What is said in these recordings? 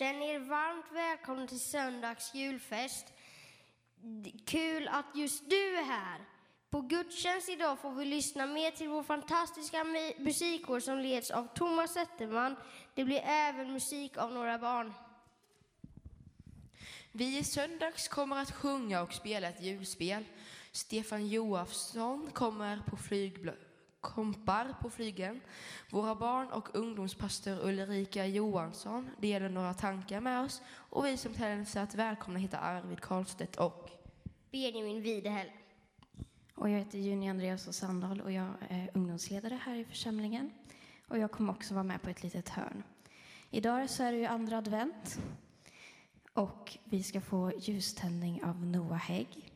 Känn er varmt välkomna till söndags julfest. Kul att just du är här. På gudstjänst idag får vi lyssna mer till vår fantastiska musikkår som leds av Thomas Zetterman. Det blir även musik av några barn. Vi i söndags kommer att sjunga och spela ett julspel. Stefan Joafsson kommer på flygblad kompar på flygen. Våra barn och ungdomspastor Ulrika Johansson delar några tankar med oss och vi som hälsat välkomna heter Arvid Karlstedt och Benjamin Widehäll. Och jag heter Juni Andreas Sandahl och jag är ungdomsledare här i församlingen. Och jag kommer också vara med på ett litet hörn. Idag så är det ju andra advent och vi ska få ljuständning av Noah Hägg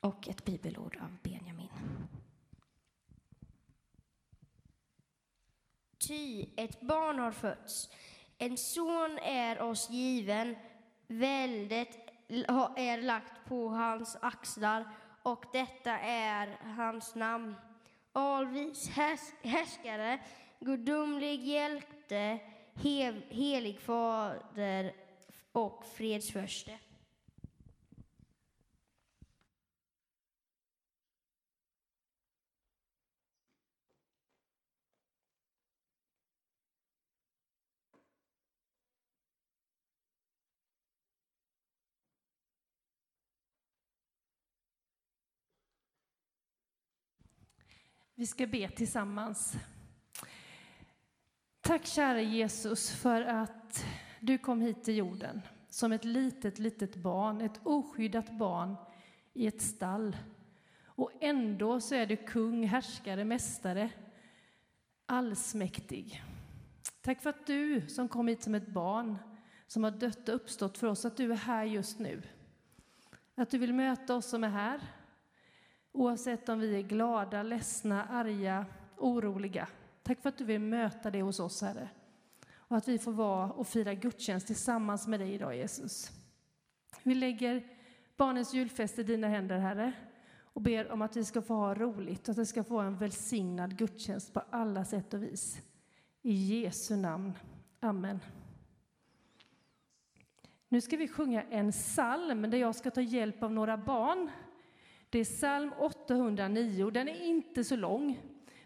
och ett bibelord av Benjamin. Ty ett barn har fötts, en son är oss given, väldet är lagt på hans axlar och detta är hans namn. Alvis härskare, gudomlig hjälte, helig fader och fredsförste. Vi ska be tillsammans. Tack kära Jesus för att du kom hit till jorden som ett litet, litet barn, ett oskyddat barn i ett stall. Och ändå så är du kung, härskare, mästare, allsmäktig. Tack för att du som kom hit som ett barn, som har dött och uppstått för oss, att du är här just nu. Att du vill möta oss som är här, oavsett om vi är glada, ledsna, arga, oroliga. Tack för att du vill möta det hos oss, Herre och att vi får vara och fira gudstjänst tillsammans med dig idag, Jesus. Vi lägger barnens julfest i dina händer, Herre, och ber om att vi ska få ha roligt och att det ska få en välsignad gudstjänst på alla sätt och vis. I Jesu namn. Amen. Nu ska vi sjunga en psalm där jag ska ta hjälp av några barn. Det är psalm 809. Den är inte så lång.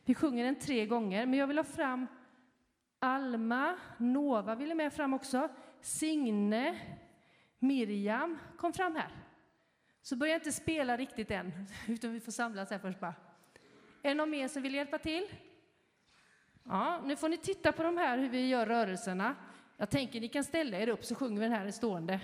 Vi sjunger den tre gånger, men jag vill ha fram Alma, Nova ville med fram också. Signe, Miriam kom fram här. Så börja inte spela riktigt än, utan vi får samlas här först bara. Är det någon mer som vill hjälpa till? Ja, nu får ni titta på de här hur vi gör rörelserna. Jag tänker ni kan ställa er upp så sjunger vi den här stående.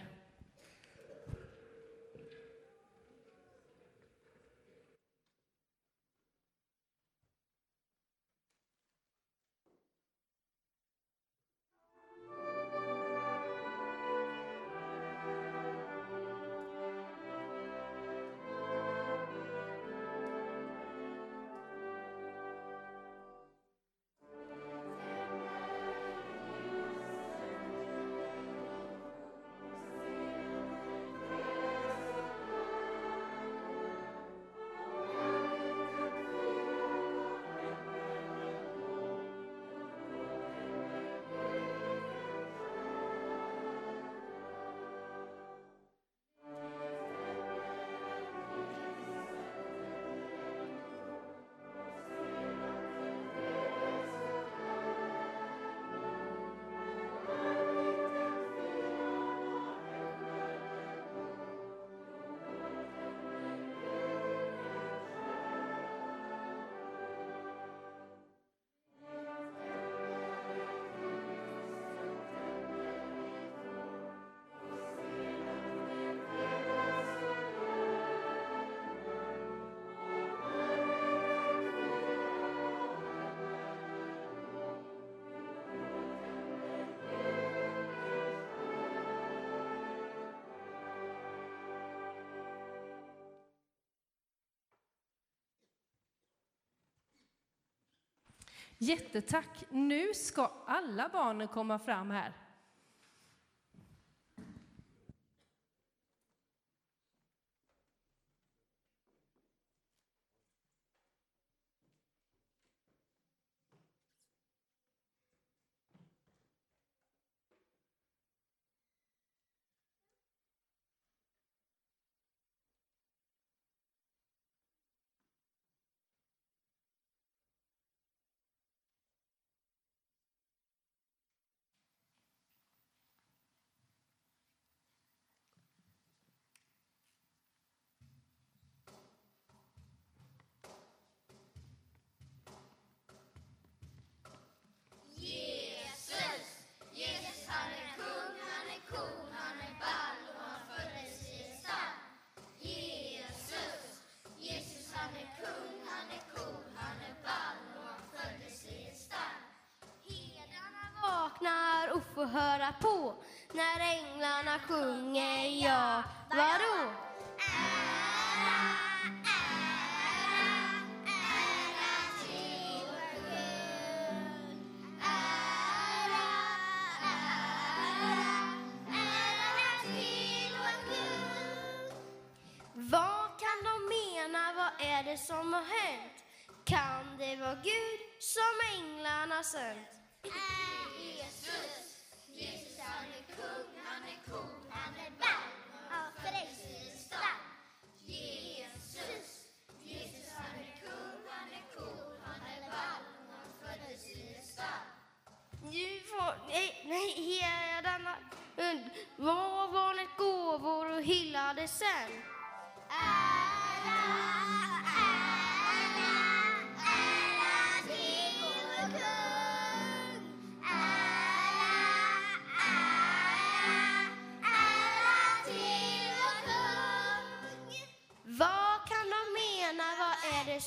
Jättetack! Nu ska alla barnen komma fram här. Höra på när änglarna sjunger ja, vadå? Vad kan de mena? Vad är det som har hänt? Kan det vara Gud som änglarna sänt? Jesus han är kung, han är cool, han är ball. Han frälser stall. Jesus, Jesus han är kung, han är cool, han är ball. Han föddes i en stall. Nu får ni herdarna var barnet gåvor och hyllade sen. Ära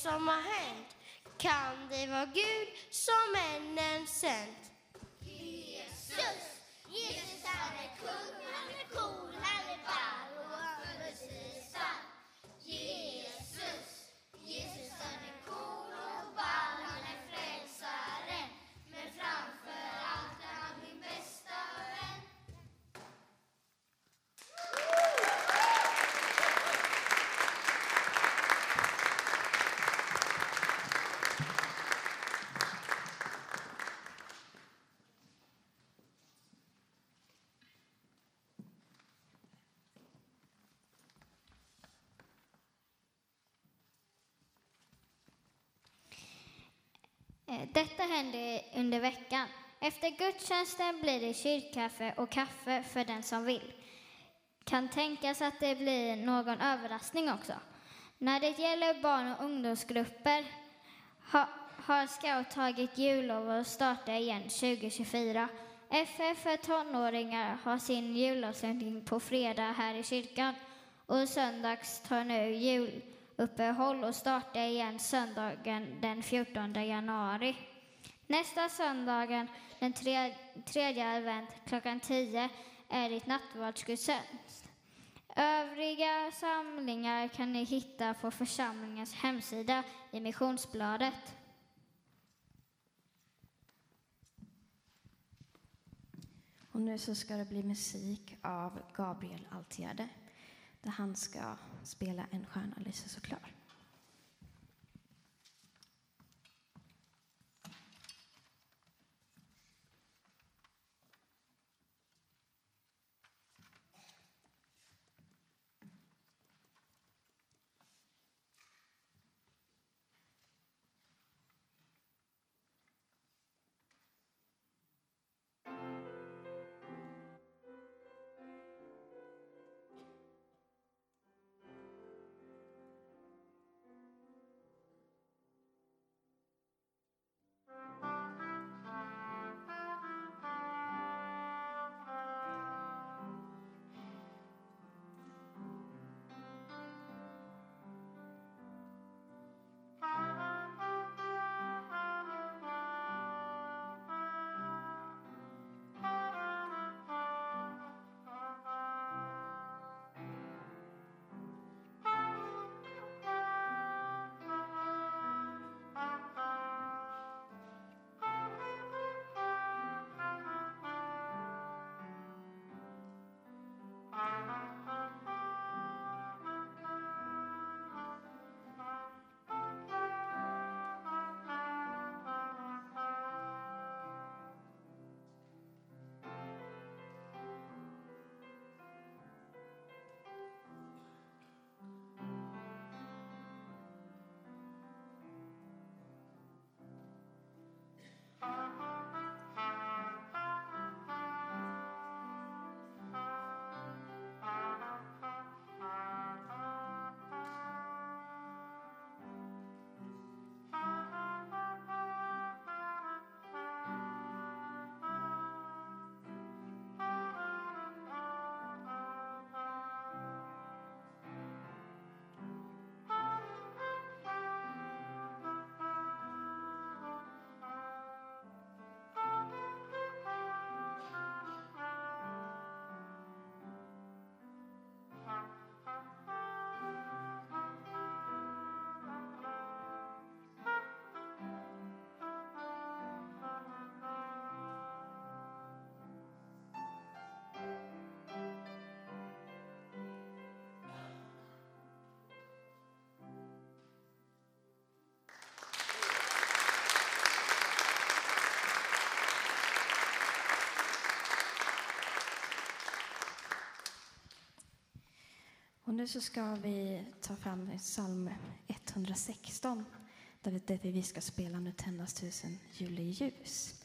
som har hänt kan det vara Gud som männen sänt. Jesus, Jesus han är kung, han är cool, han är ball och han är Jesus. Detta händer under veckan. Efter gudstjänsten blir det kyrkkaffe och kaffe för den som vill. Kan tänkas att det blir någon överraskning också. När det gäller barn och ungdomsgrupper ha, har Scout tagit jullov och startar igen 2024. FF för tonåringar har sin julavslutning på fredag här i kyrkan och söndags tar nu Uppehåll och starta igen söndagen den 14 januari. Nästa söndagen, den tre, tredje advent klockan 10, är det nattvardsgudstjänst. Övriga samlingar kan ni hitta på församlingens hemsida i Missionsbladet. Och nu så ska det bli musik av Gabriel Altierde där han ska spela En stjärna lyser såklart. Och nu så ska vi ta fram psalm 116 där vi, där vi ska spela Nu tändas tusen juleljus.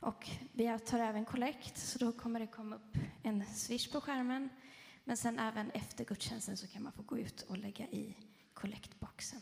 Och vi tar även kollekt, så då kommer det komma upp en swish på skärmen. Men sen även efter gudstjänsten så kan man få gå ut och lägga i kollektboxen.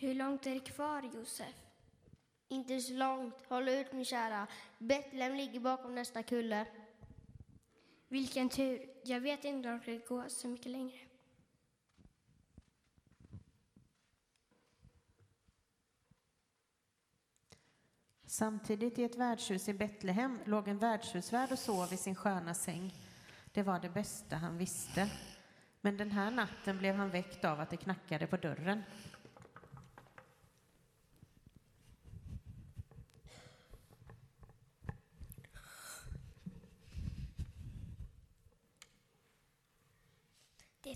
Hur långt är det kvar, Josef? Inte så långt. Håll ut, min kära. Betlehem ligger bakom nästa kulle. Vilken tur. Jag vet inte om det går så mycket längre. Samtidigt i ett värdshus i Betlehem låg en värdshusvärd och sov i sin sköna säng. Det var det bästa han visste. Men den här natten blev han väckt av att det knackade på dörren.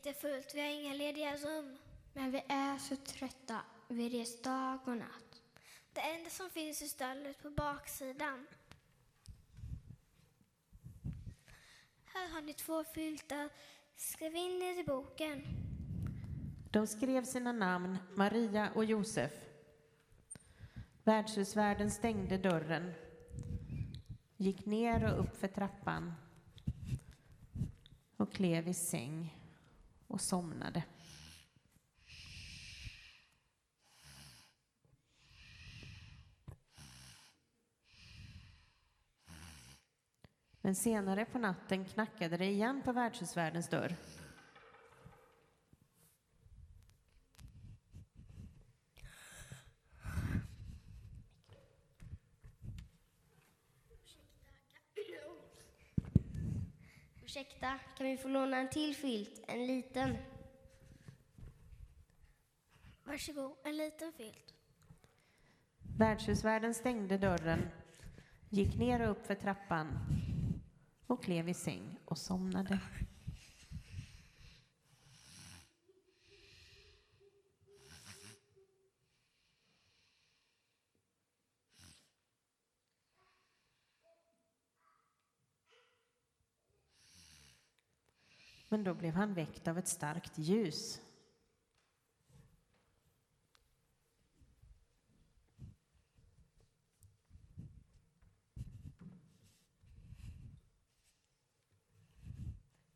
Det är fullt, vi har inga lediga rum. Men vi är så trötta. Vi rest dag och natt. Det enda som finns är stallet på baksidan. Här har ni två filtar. Skriv in det i boken. De skrev sina namn, Maria och Josef. Värdshusvärden stängde dörren, gick ner och upp för trappan och klev i säng och somnade. Men senare på natten knackade det igen på värdshusvärdens dörr. Ursäkta, kan vi få låna en till filt? En liten? Varsågod, en liten filt. Värdshusvärden stängde dörren, gick ner och upp för trappan och klev i säng och somnade. Men då blev han väckt av ett starkt ljus.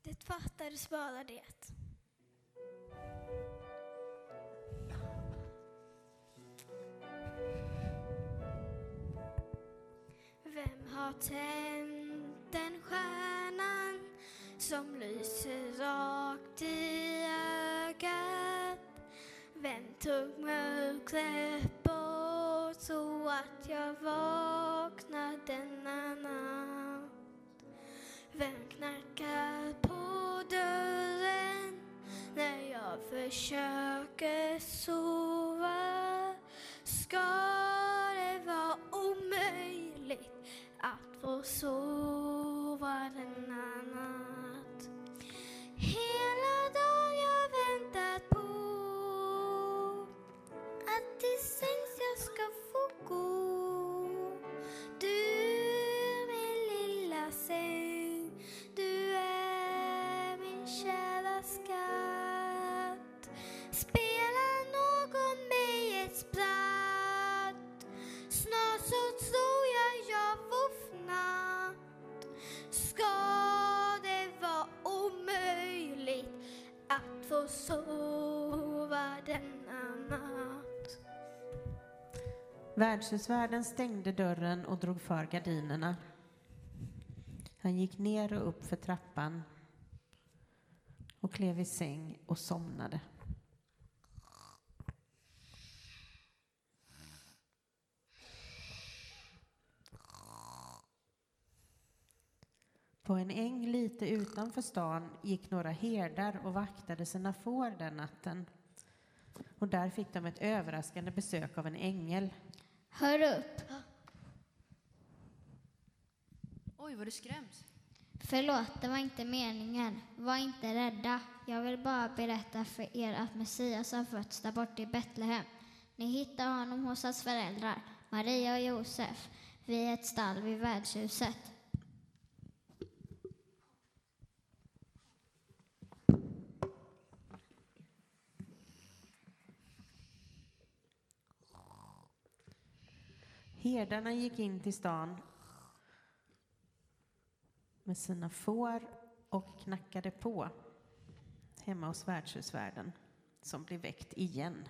Det fattades bara det. Vem har tänt den stjärnan som lyser rakt i ögat? Vem tog mörkret bort så att jag vaknar denna natt? Vem knackar på dörren när jag försöker sova? Ska det vara omöjligt att få sova denna natt? Få sova denna natt? Värdshusvärden stängde dörren och drog för gardinerna. Han gick ner och upp för trappan och klev i säng och somnade. På en äng lite utanför stan gick några herdar och vaktade sina får den natten. Och där fick de ett överraskande besök av en ängel. Hör upp. Oj, vad du skräms. Förlåt, det var inte meningen. Var inte rädda. Jag vill bara berätta för er att Messias har fötts där borta i Betlehem. Ni hittar honom hos hans föräldrar, Maria och Josef, vid ett stall vid värdshuset. Herdarna gick in till stan med sina får och knackade på hemma hos värdshusvärden som blev väckt igen.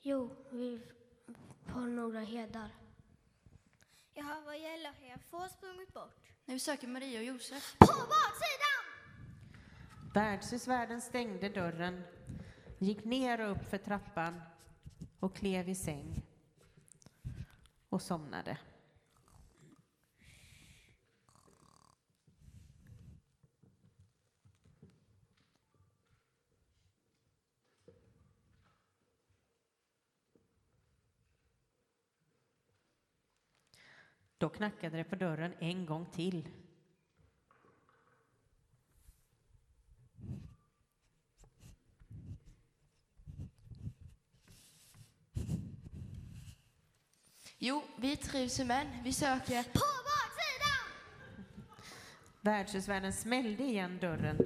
Jo, vi har några herdar. Jaha, vad gäller er? Får sprungit bort. När vi söker Maria och Josef. På baksidan! Värdshusvärden stängde dörren, gick ner och upp för trappan och klev i säng och somnade. Då knackade det på dörren en gång till. Jo, vi trivs män. Vi söker... På baksidan! Värdshusvärden smällde igen dörren,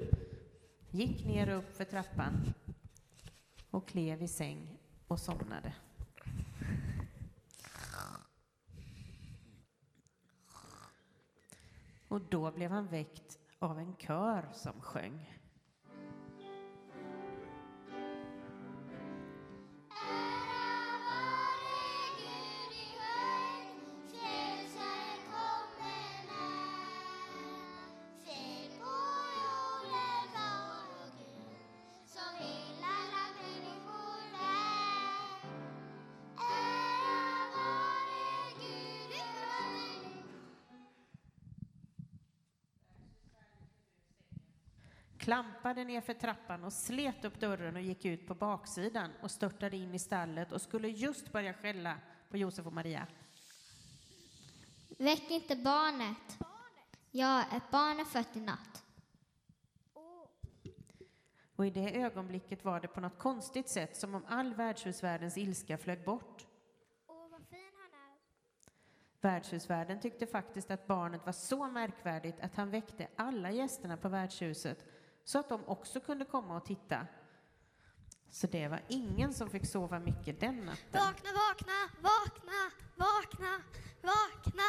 gick ner upp för trappan och klev i säng och somnade. Och då blev han väckt av en kör som sjöng. Klampade ner för trappan och slet upp dörren och gick ut på baksidan och störtade in i stallet och skulle just börja skälla på Josef och Maria. Väck inte barnet. Ja, ett barn är fött i natt. Och i det ögonblicket var det på något konstigt sätt som om all värdshusvärldens ilska flög bort. Åh, vad fin han är. Värdshusvärden tyckte faktiskt att barnet var så märkvärdigt att han väckte alla gästerna på värdshuset så att de också kunde komma och titta. Så det var ingen som fick sova mycket den natten. Vakna, vakna, vakna, vakna, vakna,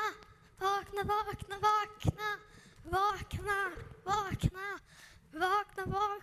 vakna, vakna, vakna, vakna, vakna, vakna, vakna.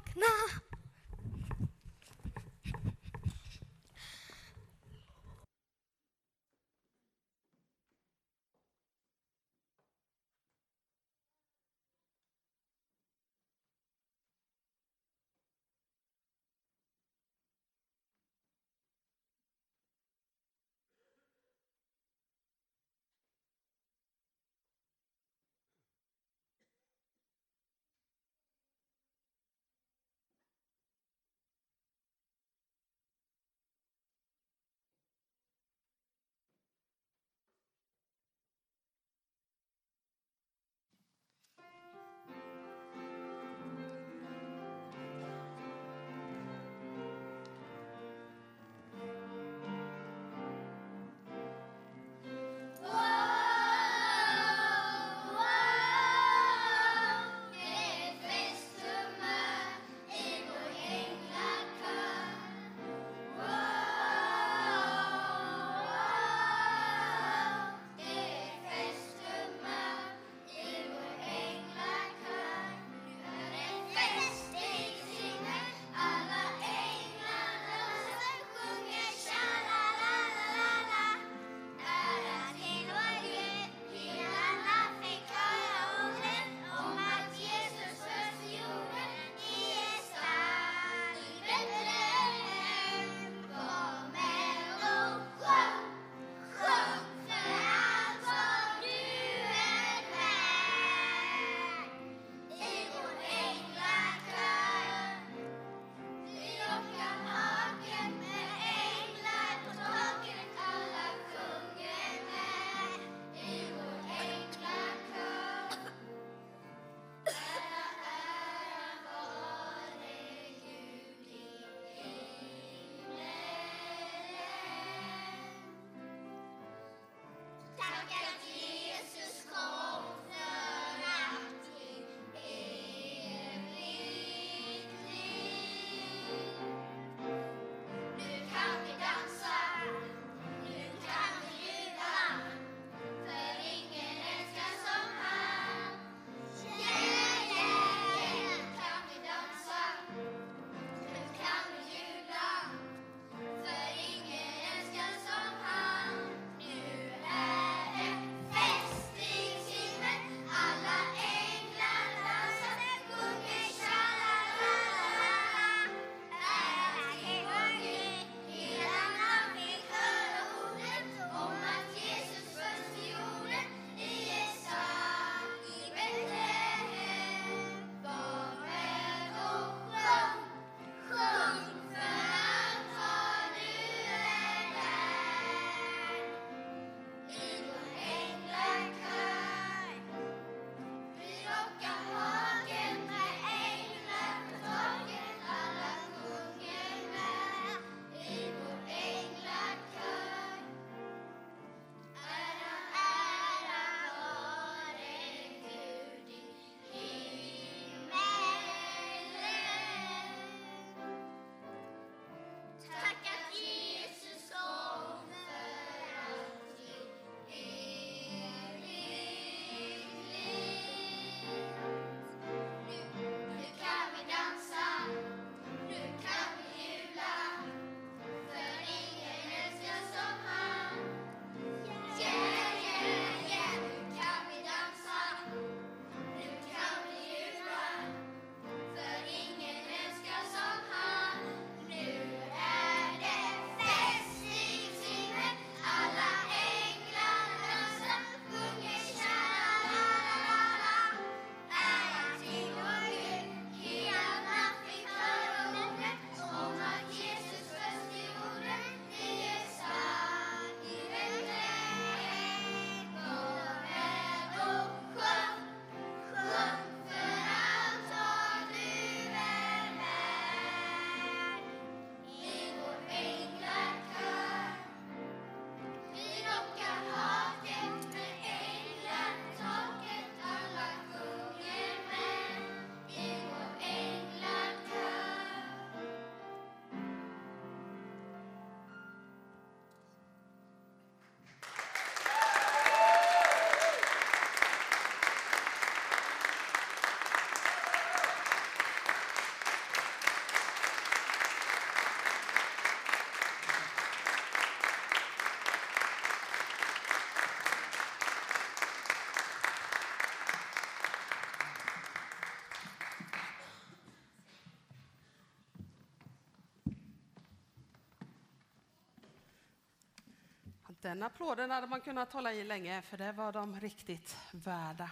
Den applåden hade man kunnat hålla i länge, för det var de riktigt värda.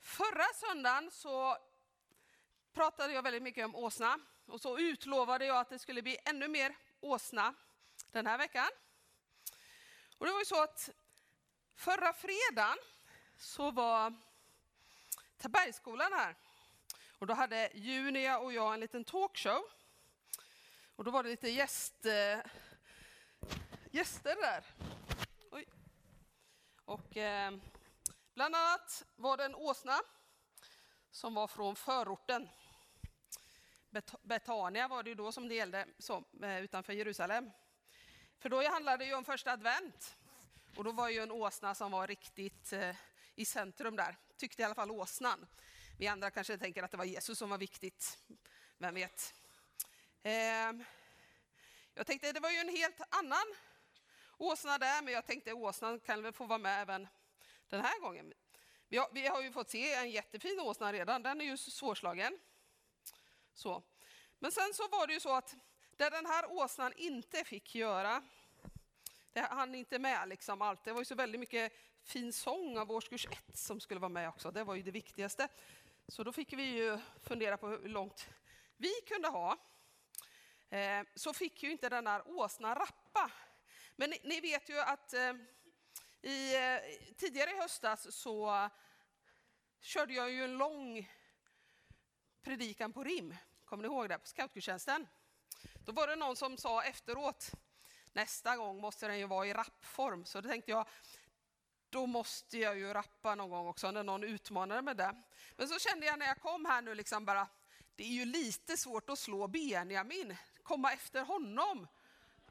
Förra söndagen så pratade jag väldigt mycket om åsna och så utlovade jag att det skulle bli ännu mer åsna den här veckan. Och det var ju så att förra fredagen så var Tabergsskolan här. Och då hade Junia och jag en liten talkshow. Och då var det lite gäst, eh, gäster där. Oj. Och eh, bland annat var det en åsna som var från förorten. Bet Betania var det ju då som det gällde, så, eh, utanför Jerusalem. För då handlade det ju om första advent. Och då var ju en åsna som var riktigt eh, i centrum där, tyckte i alla fall åsnan. Vi andra kanske tänker att det var Jesus som var viktigt, vem vet. Eh, jag tänkte, det var ju en helt annan åsna där, men jag tänkte åsnan kan väl få vara med även den här gången. Vi har, vi har ju fått se en jättefin åsna redan, den är ju svårslagen. Så. Men sen så var det ju så att det den här åsnan inte fick göra, det hann inte med liksom allt. Det var ju så väldigt mycket fin sång av årskurs ett som skulle vara med också. Det var ju det viktigaste. Så då fick vi ju fundera på hur långt vi kunde ha. Eh, så fick ju inte den här åsnan rappa. Men ni, ni vet ju att eh, i, eh, tidigare i höstas så körde jag ju en lång predikan på rim. Kommer ni ihåg det? På scoutgudstjänsten. Då var det någon som sa efteråt, nästa gång måste den ju vara i rappform. Så då tänkte jag, då måste jag ju rappa någon gång också, när någon utmanade med det. Men så kände jag när jag kom här nu, liksom bara, det är ju lite svårt att slå Benjamin, komma efter honom.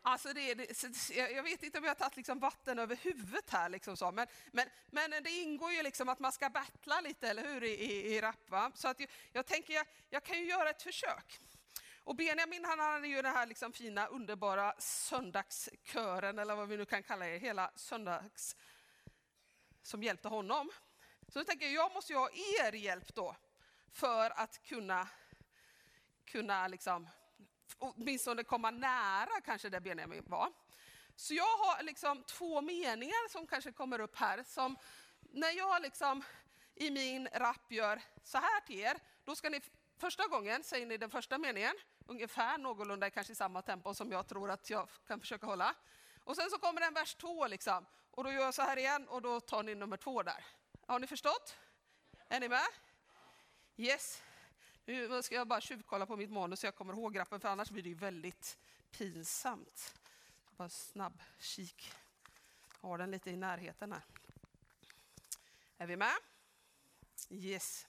Alltså det, det, jag vet inte om jag har tagit liksom vatten över huvudet här, liksom så. Men, men, men det ingår ju liksom att man ska battla lite, eller hur, i, i, i rap. Va? Så att jag, jag tänker, jag, jag, kan ju göra ett försök. Och Benjamin han hade ju den här liksom fina, underbara söndagskören, eller vad vi nu kan kalla det, hela söndags som hjälpte honom. Så jag tänker jag måste ju ha er hjälp då för att kunna, kunna liksom, åtminstone komma nära kanske där Benjamin var. Så jag har liksom två meningar som kanske kommer upp här som när jag liksom i min rapp gör så här till er, då ska ni första gången säger ni den första meningen, ungefär någorlunda kanske i samma tempo som jag tror att jag kan försöka hålla. Och sen så kommer en vers två liksom, och då gör jag så här igen och då tar ni nummer två där. Har ni förstått? Är ni med? Yes. Nu ska jag bara tjuvkolla på mitt manus så jag kommer ihåg rappen, för annars blir det ju väldigt pinsamt. Bara snabb kik. Har den lite i närheten här. Är vi med? Yes.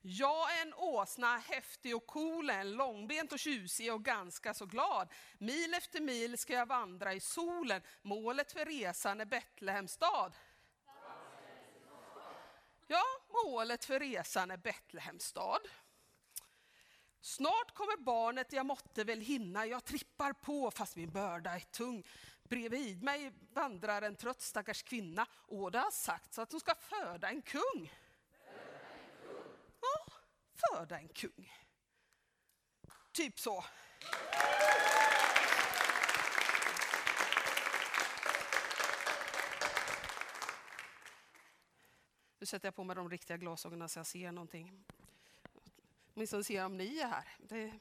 Jag är en åsna, häftig och cool, en långbent och tjusig och ganska så glad. Mil efter mil ska jag vandra i solen. Målet för resan är Betlehems stad. Ja, målet för resan är Betlehems stad. Snart kommer barnet, jag måtte väl hinna. Jag trippar på fast min börda är tung. Bredvid mig vandrar en trött stackars kvinna och det har sagts att hon ska föda en kung föda en kung. Typ så. Nu sätter jag på mig de riktiga glasögonen så jag ser någonting. Åtminstone se om ni är här. Det,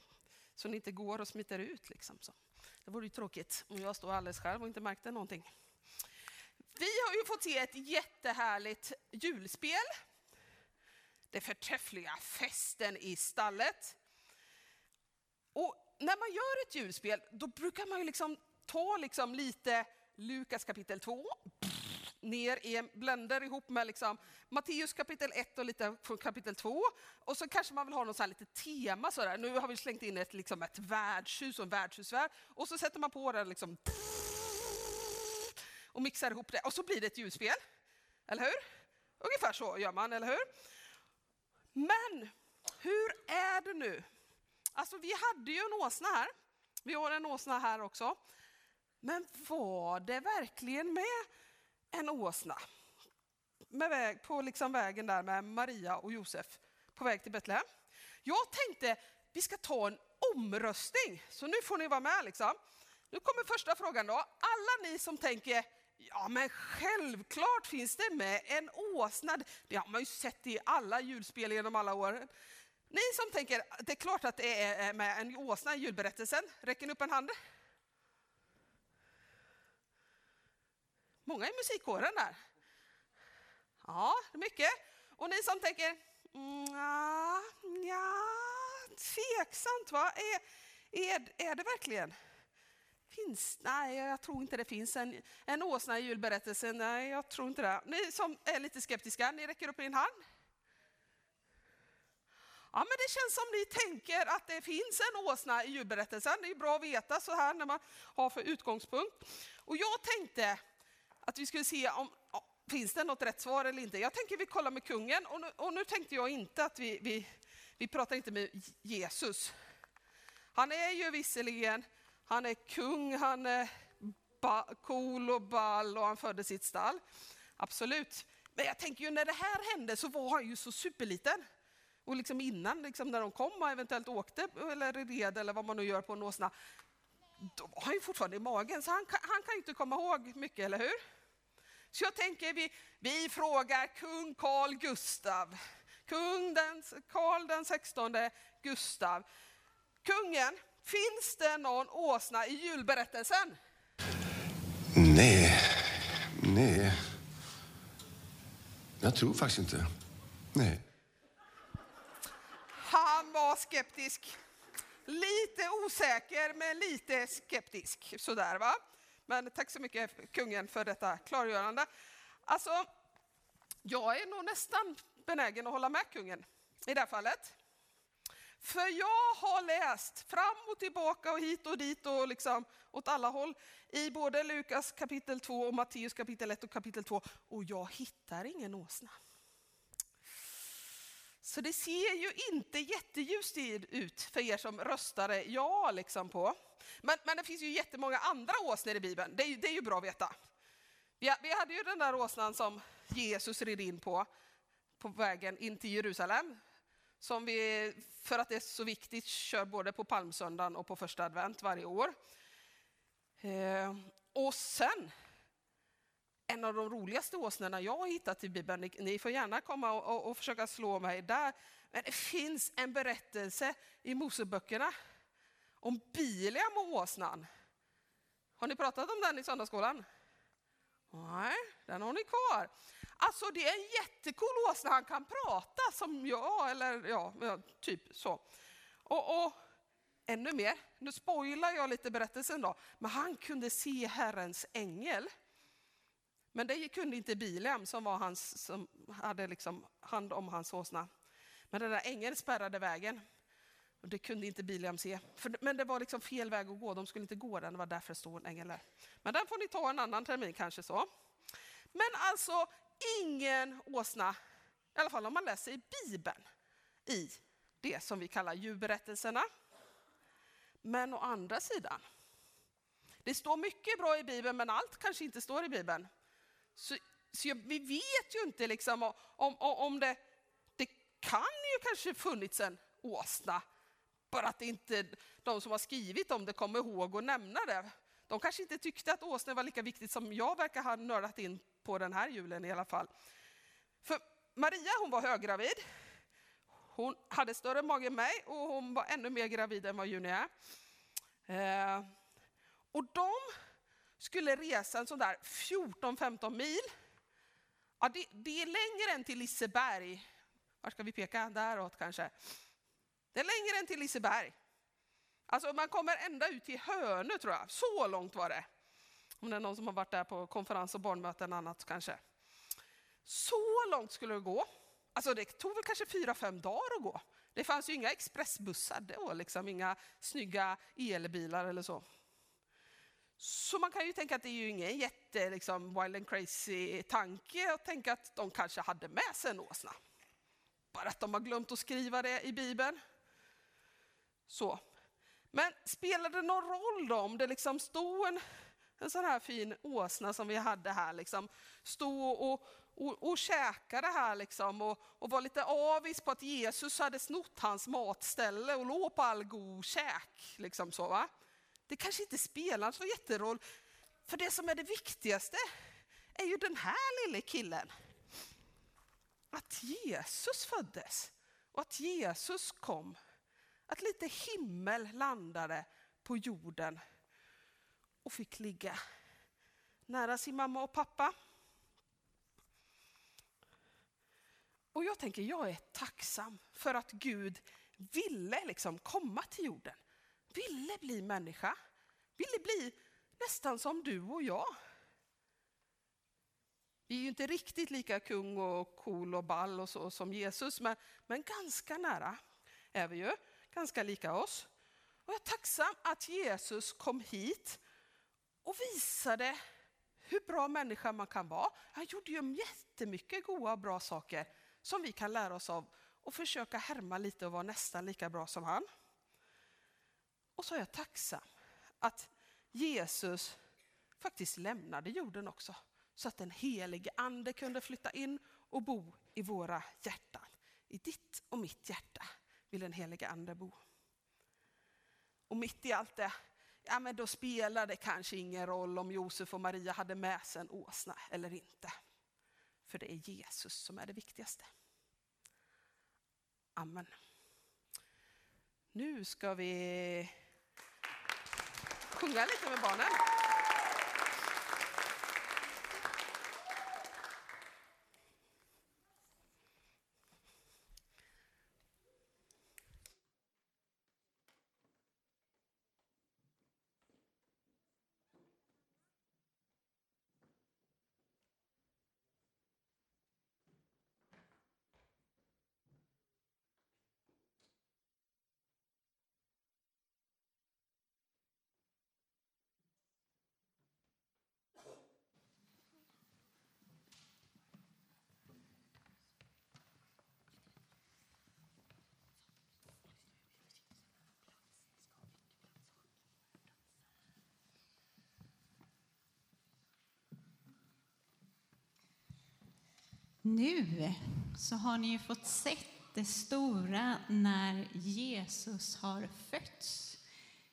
så ni inte går och smiter ut. Liksom, så. Det vore ju tråkigt om jag står alldeles själv och inte märkte någonting. Vi har ju fått se ett jättehärligt julspel det förträffliga festen i stallet. Och när man gör ett julspel, då brukar man ju liksom ta liksom lite Lukas kapitel 2, ner i en blender ihop med liksom Matteus kapitel 1 och lite från kapitel 2. Och så kanske man vill ha något så lite tema sådär. Nu har vi slängt in ett, liksom ett värdshus och en värdshusvärd. Och så sätter man på den liksom och mixar ihop det och så blir det ett ljusspel. Eller hur? Ungefär så gör man, eller hur? Men hur är det nu? Alltså vi hade ju en åsna här. Vi har en åsna här också. Men var det verkligen med en åsna? Med väg, på liksom vägen där med Maria och Josef på väg till Betlehem. Jag tänkte vi ska ta en omröstning, så nu får ni vara med. Liksom. Nu kommer första frågan då. Alla ni som tänker, ja men självklart finns det med en åsna. Det har man ju sett i alla julspel genom alla år. Ni som tänker, det är klart att det är med en åsna i julberättelsen, räcker ni upp en hand? Många i musikkåren där. Ja, det är mycket. Och ni som tänker, ja, ja tveksamt va? Är, är, är det verkligen? Finns, nej, jag tror inte det finns en, en åsna i julberättelsen. Nej, jag tror inte det. Ni som är lite skeptiska, ni räcker upp er hand. Ja, men det känns som ni tänker att det finns en åsna i julberättelsen. Det är bra att veta så här när man har för utgångspunkt. Och jag tänkte att vi skulle se om, finns det något rätt svar eller inte. Jag tänker vi kollar med kungen och nu, och nu tänkte jag inte att vi, vi, vi pratar inte med Jesus. Han är ju visserligen, han är kung, han är ba, cool och ball och han födde sitt stall. Absolut. Men jag tänker ju när det här hände så var han ju så superliten. Och liksom innan, liksom när de kom och eventuellt åkte eller red eller vad man nu gör på en åsna, då var han ju fortfarande i magen så han, han kan ju inte komma ihåg mycket, eller hur? Så jag tänker vi, vi frågar kung Carl Gustav, kung den, Carl den 16 Gustav. Kungen, finns det någon åsna i julberättelsen? Nej, nej. Jag tror faktiskt inte. Nej. Han var skeptisk. Lite osäker, men lite skeptisk. Sådär va. Men tack så mycket kungen för detta klargörande. Alltså, jag är nog nästan benägen att hålla med kungen i det här fallet. För jag har läst fram och tillbaka och hit och dit och liksom åt alla håll i både Lukas kapitel 2 och Matteus kapitel 1 och kapitel 2 och jag hittar ingen åsna. Så det ser ju inte jätteljust ut för er som röstade ja liksom på. Men, men det finns ju jättemånga andra åsnor i Bibeln, det är, det är ju bra att veta. Vi, vi hade ju den där åsnan som Jesus red in på, på vägen in till Jerusalem. Som vi, för att det är så viktigt, kör både på palmsöndagen och på första advent varje år. Eh, och sen, en av de roligaste åsnorna jag har hittat i Bibeln, ni, ni får gärna komma och, och, och, försöka slå mig där, men det finns en berättelse i Moseböckerna om Bileam och åsnan. Har ni pratat om den i söndagsskolan? Nej, den har ni kvar. Alltså det är en jättecool åsna, han kan prata som jag, eller ja, typ så. Och, och ännu mer, nu spoilar jag lite berättelsen då, men han kunde se Herrens ängel. Men det kunde inte Bileam som, var hans, som hade liksom hand om hans åsna. Men den där ängeln spärrade vägen. Och det kunde inte Bileam se. För, men det var liksom fel väg att gå, de skulle inte gå den, det var därför det stod en ängel där. Men den får ni ta en annan termin kanske så. Men alltså ingen åsna, i alla fall om man läser i Bibeln, i det som vi kallar djurberättelserna. Men å andra sidan, det står mycket bra i Bibeln men allt kanske inte står i Bibeln. Så, så vi vet ju inte liksom om, om, om det, det kan ju kanske funnits en åsna bara att inte de som har skrivit om det kommer ihåg att nämna det. De kanske inte tyckte att åsnen var lika viktigt som jag verkar ha nördat in på den här julen i alla fall. För Maria hon var höggravid. Hon hade större mage än mig och hon var ännu mer gravid än vad Juni är. Eh, och de skulle resa en sån där 14-15 mil. Ja, det, det, är längre än till Liseberg. Var ska vi peka? Däråt kanske. Det är längre än till Liseberg. Alltså man kommer ända ut till Hönö tror jag. Så långt var det. Om det är någon som har varit där på konferens och barnmöten och annat kanske. Så långt skulle det gå. Alltså det tog väl kanske fyra, fem dagar att gå. Det fanns ju inga expressbussar, det var liksom inga snygga elbilar eller så. Så man kan ju tänka att det är ju ingen jätte liksom, wild and crazy tanke att tänka att de kanske hade med sig en åsna. Bara att de har glömt att skriva det i Bibeln. Så. Men spelar det någon roll då om det liksom stod en, en sån här fin åsna som vi hade här, liksom, stod och, och, och käkade här liksom, och, och var lite avis på att Jesus hade snott hans matställe och låg på all god käk. Liksom så, va? Det kanske inte spelar så jätteroll, för det som är det viktigaste är ju den här lille killen. Att Jesus föddes och att Jesus kom att lite himmel landade på jorden och fick ligga nära sin mamma och pappa. Och jag tänker, jag är tacksam för att Gud ville liksom komma till jorden. Ville bli människa. Ville bli nästan som du och jag. Vi är ju inte riktigt lika kung och cool och ball och så som Jesus, men, men ganska nära är vi ju ganska lika oss. Och jag är tacksam att Jesus kom hit och visade hur bra människa man kan vara. Han gjorde ju jättemycket goda och bra saker som vi kan lära oss av och försöka härma lite och vara nästan lika bra som han. Och så är jag tacksam att Jesus faktiskt lämnade jorden också så att den helige ande kunde flytta in och bo i våra hjärtan, i ditt och mitt hjärta vill den heliga ande bo. Och mitt i allt det, ja men då spelar det kanske ingen roll om Josef och Maria hade med sig en åsna eller inte. För det är Jesus som är det viktigaste. Amen. Nu ska vi sjunga lite med barnen. Nu så har ni ju fått sett det stora när Jesus har fötts.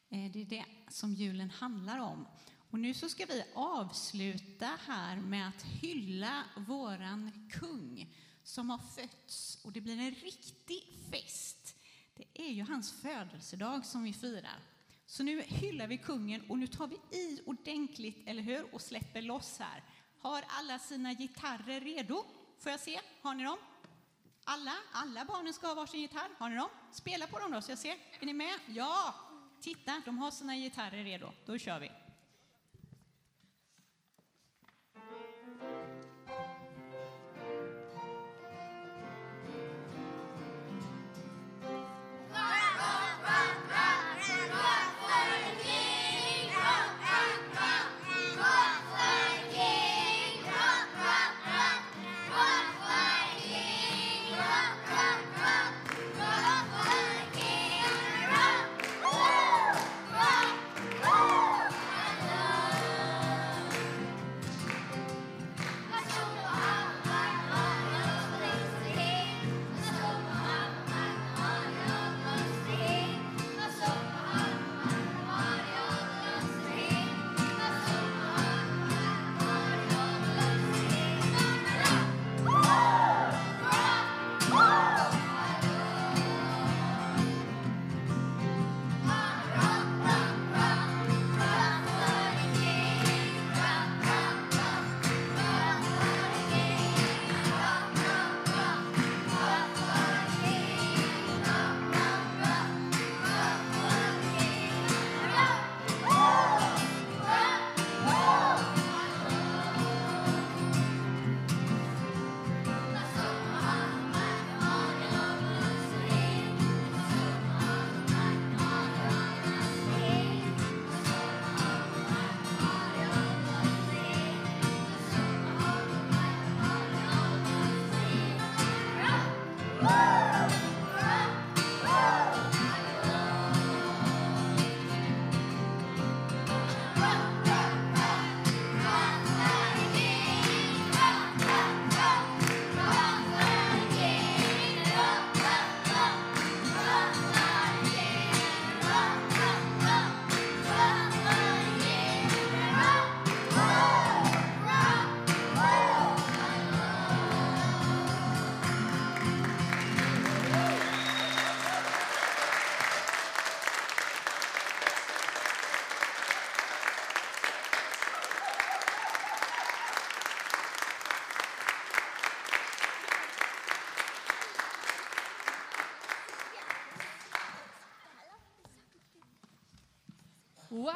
Eh, det är det som julen handlar om. Och nu så ska vi avsluta här med att hylla våran kung som har fötts. Och det blir en riktig fest. Det är ju hans födelsedag som vi firar. Så nu hyllar vi kungen och nu tar vi i ordentligt, eller hur? Och släpper loss här. Har alla sina gitarrer redo? Får jag se? Har ni dem? Alla, alla barnen ska ha varsin gitarr. Har ni dem? Spela på dem då så jag ser. Är ni med? Ja! Titta, de har sina gitarrer redo. Då kör vi.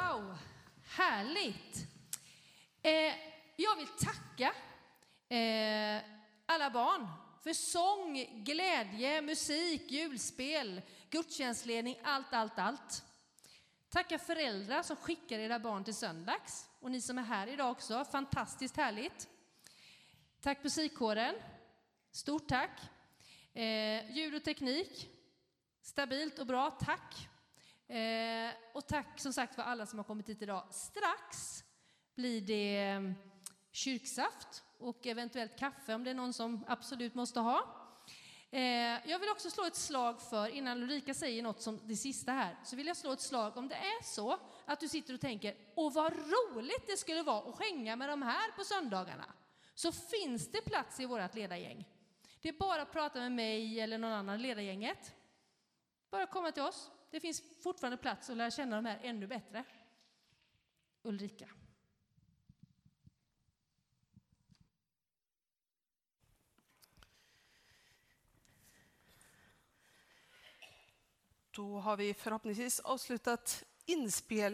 Wow, härligt! Eh, jag vill tacka eh, alla barn för sång, glädje, musik, julspel, gudstjänstledning, allt, allt, allt. Tacka föräldrar som skickar era barn till söndags och ni som är här idag också. Fantastiskt härligt. Tack musikkåren. Stort tack. Eh, ljud och teknik. Stabilt och bra. Tack. Eh, och tack som sagt för alla som har kommit hit idag. Strax blir det eh, kyrksaft och eventuellt kaffe om det är någon som absolut måste ha. Eh, jag vill också slå ett slag för, innan Ulrika säger något som det sista här, så vill jag slå ett slag om det är så att du sitter och tänker, åh vad roligt det skulle vara att hänga med de här på söndagarna. Så finns det plats i vårt ledargäng. Det är bara att prata med mig eller någon annan i ledargänget. Bara komma till oss. Det finns fortfarande plats att lära känna de här ännu bättre. Ulrika. Då har vi förhoppningsvis avslutat inspel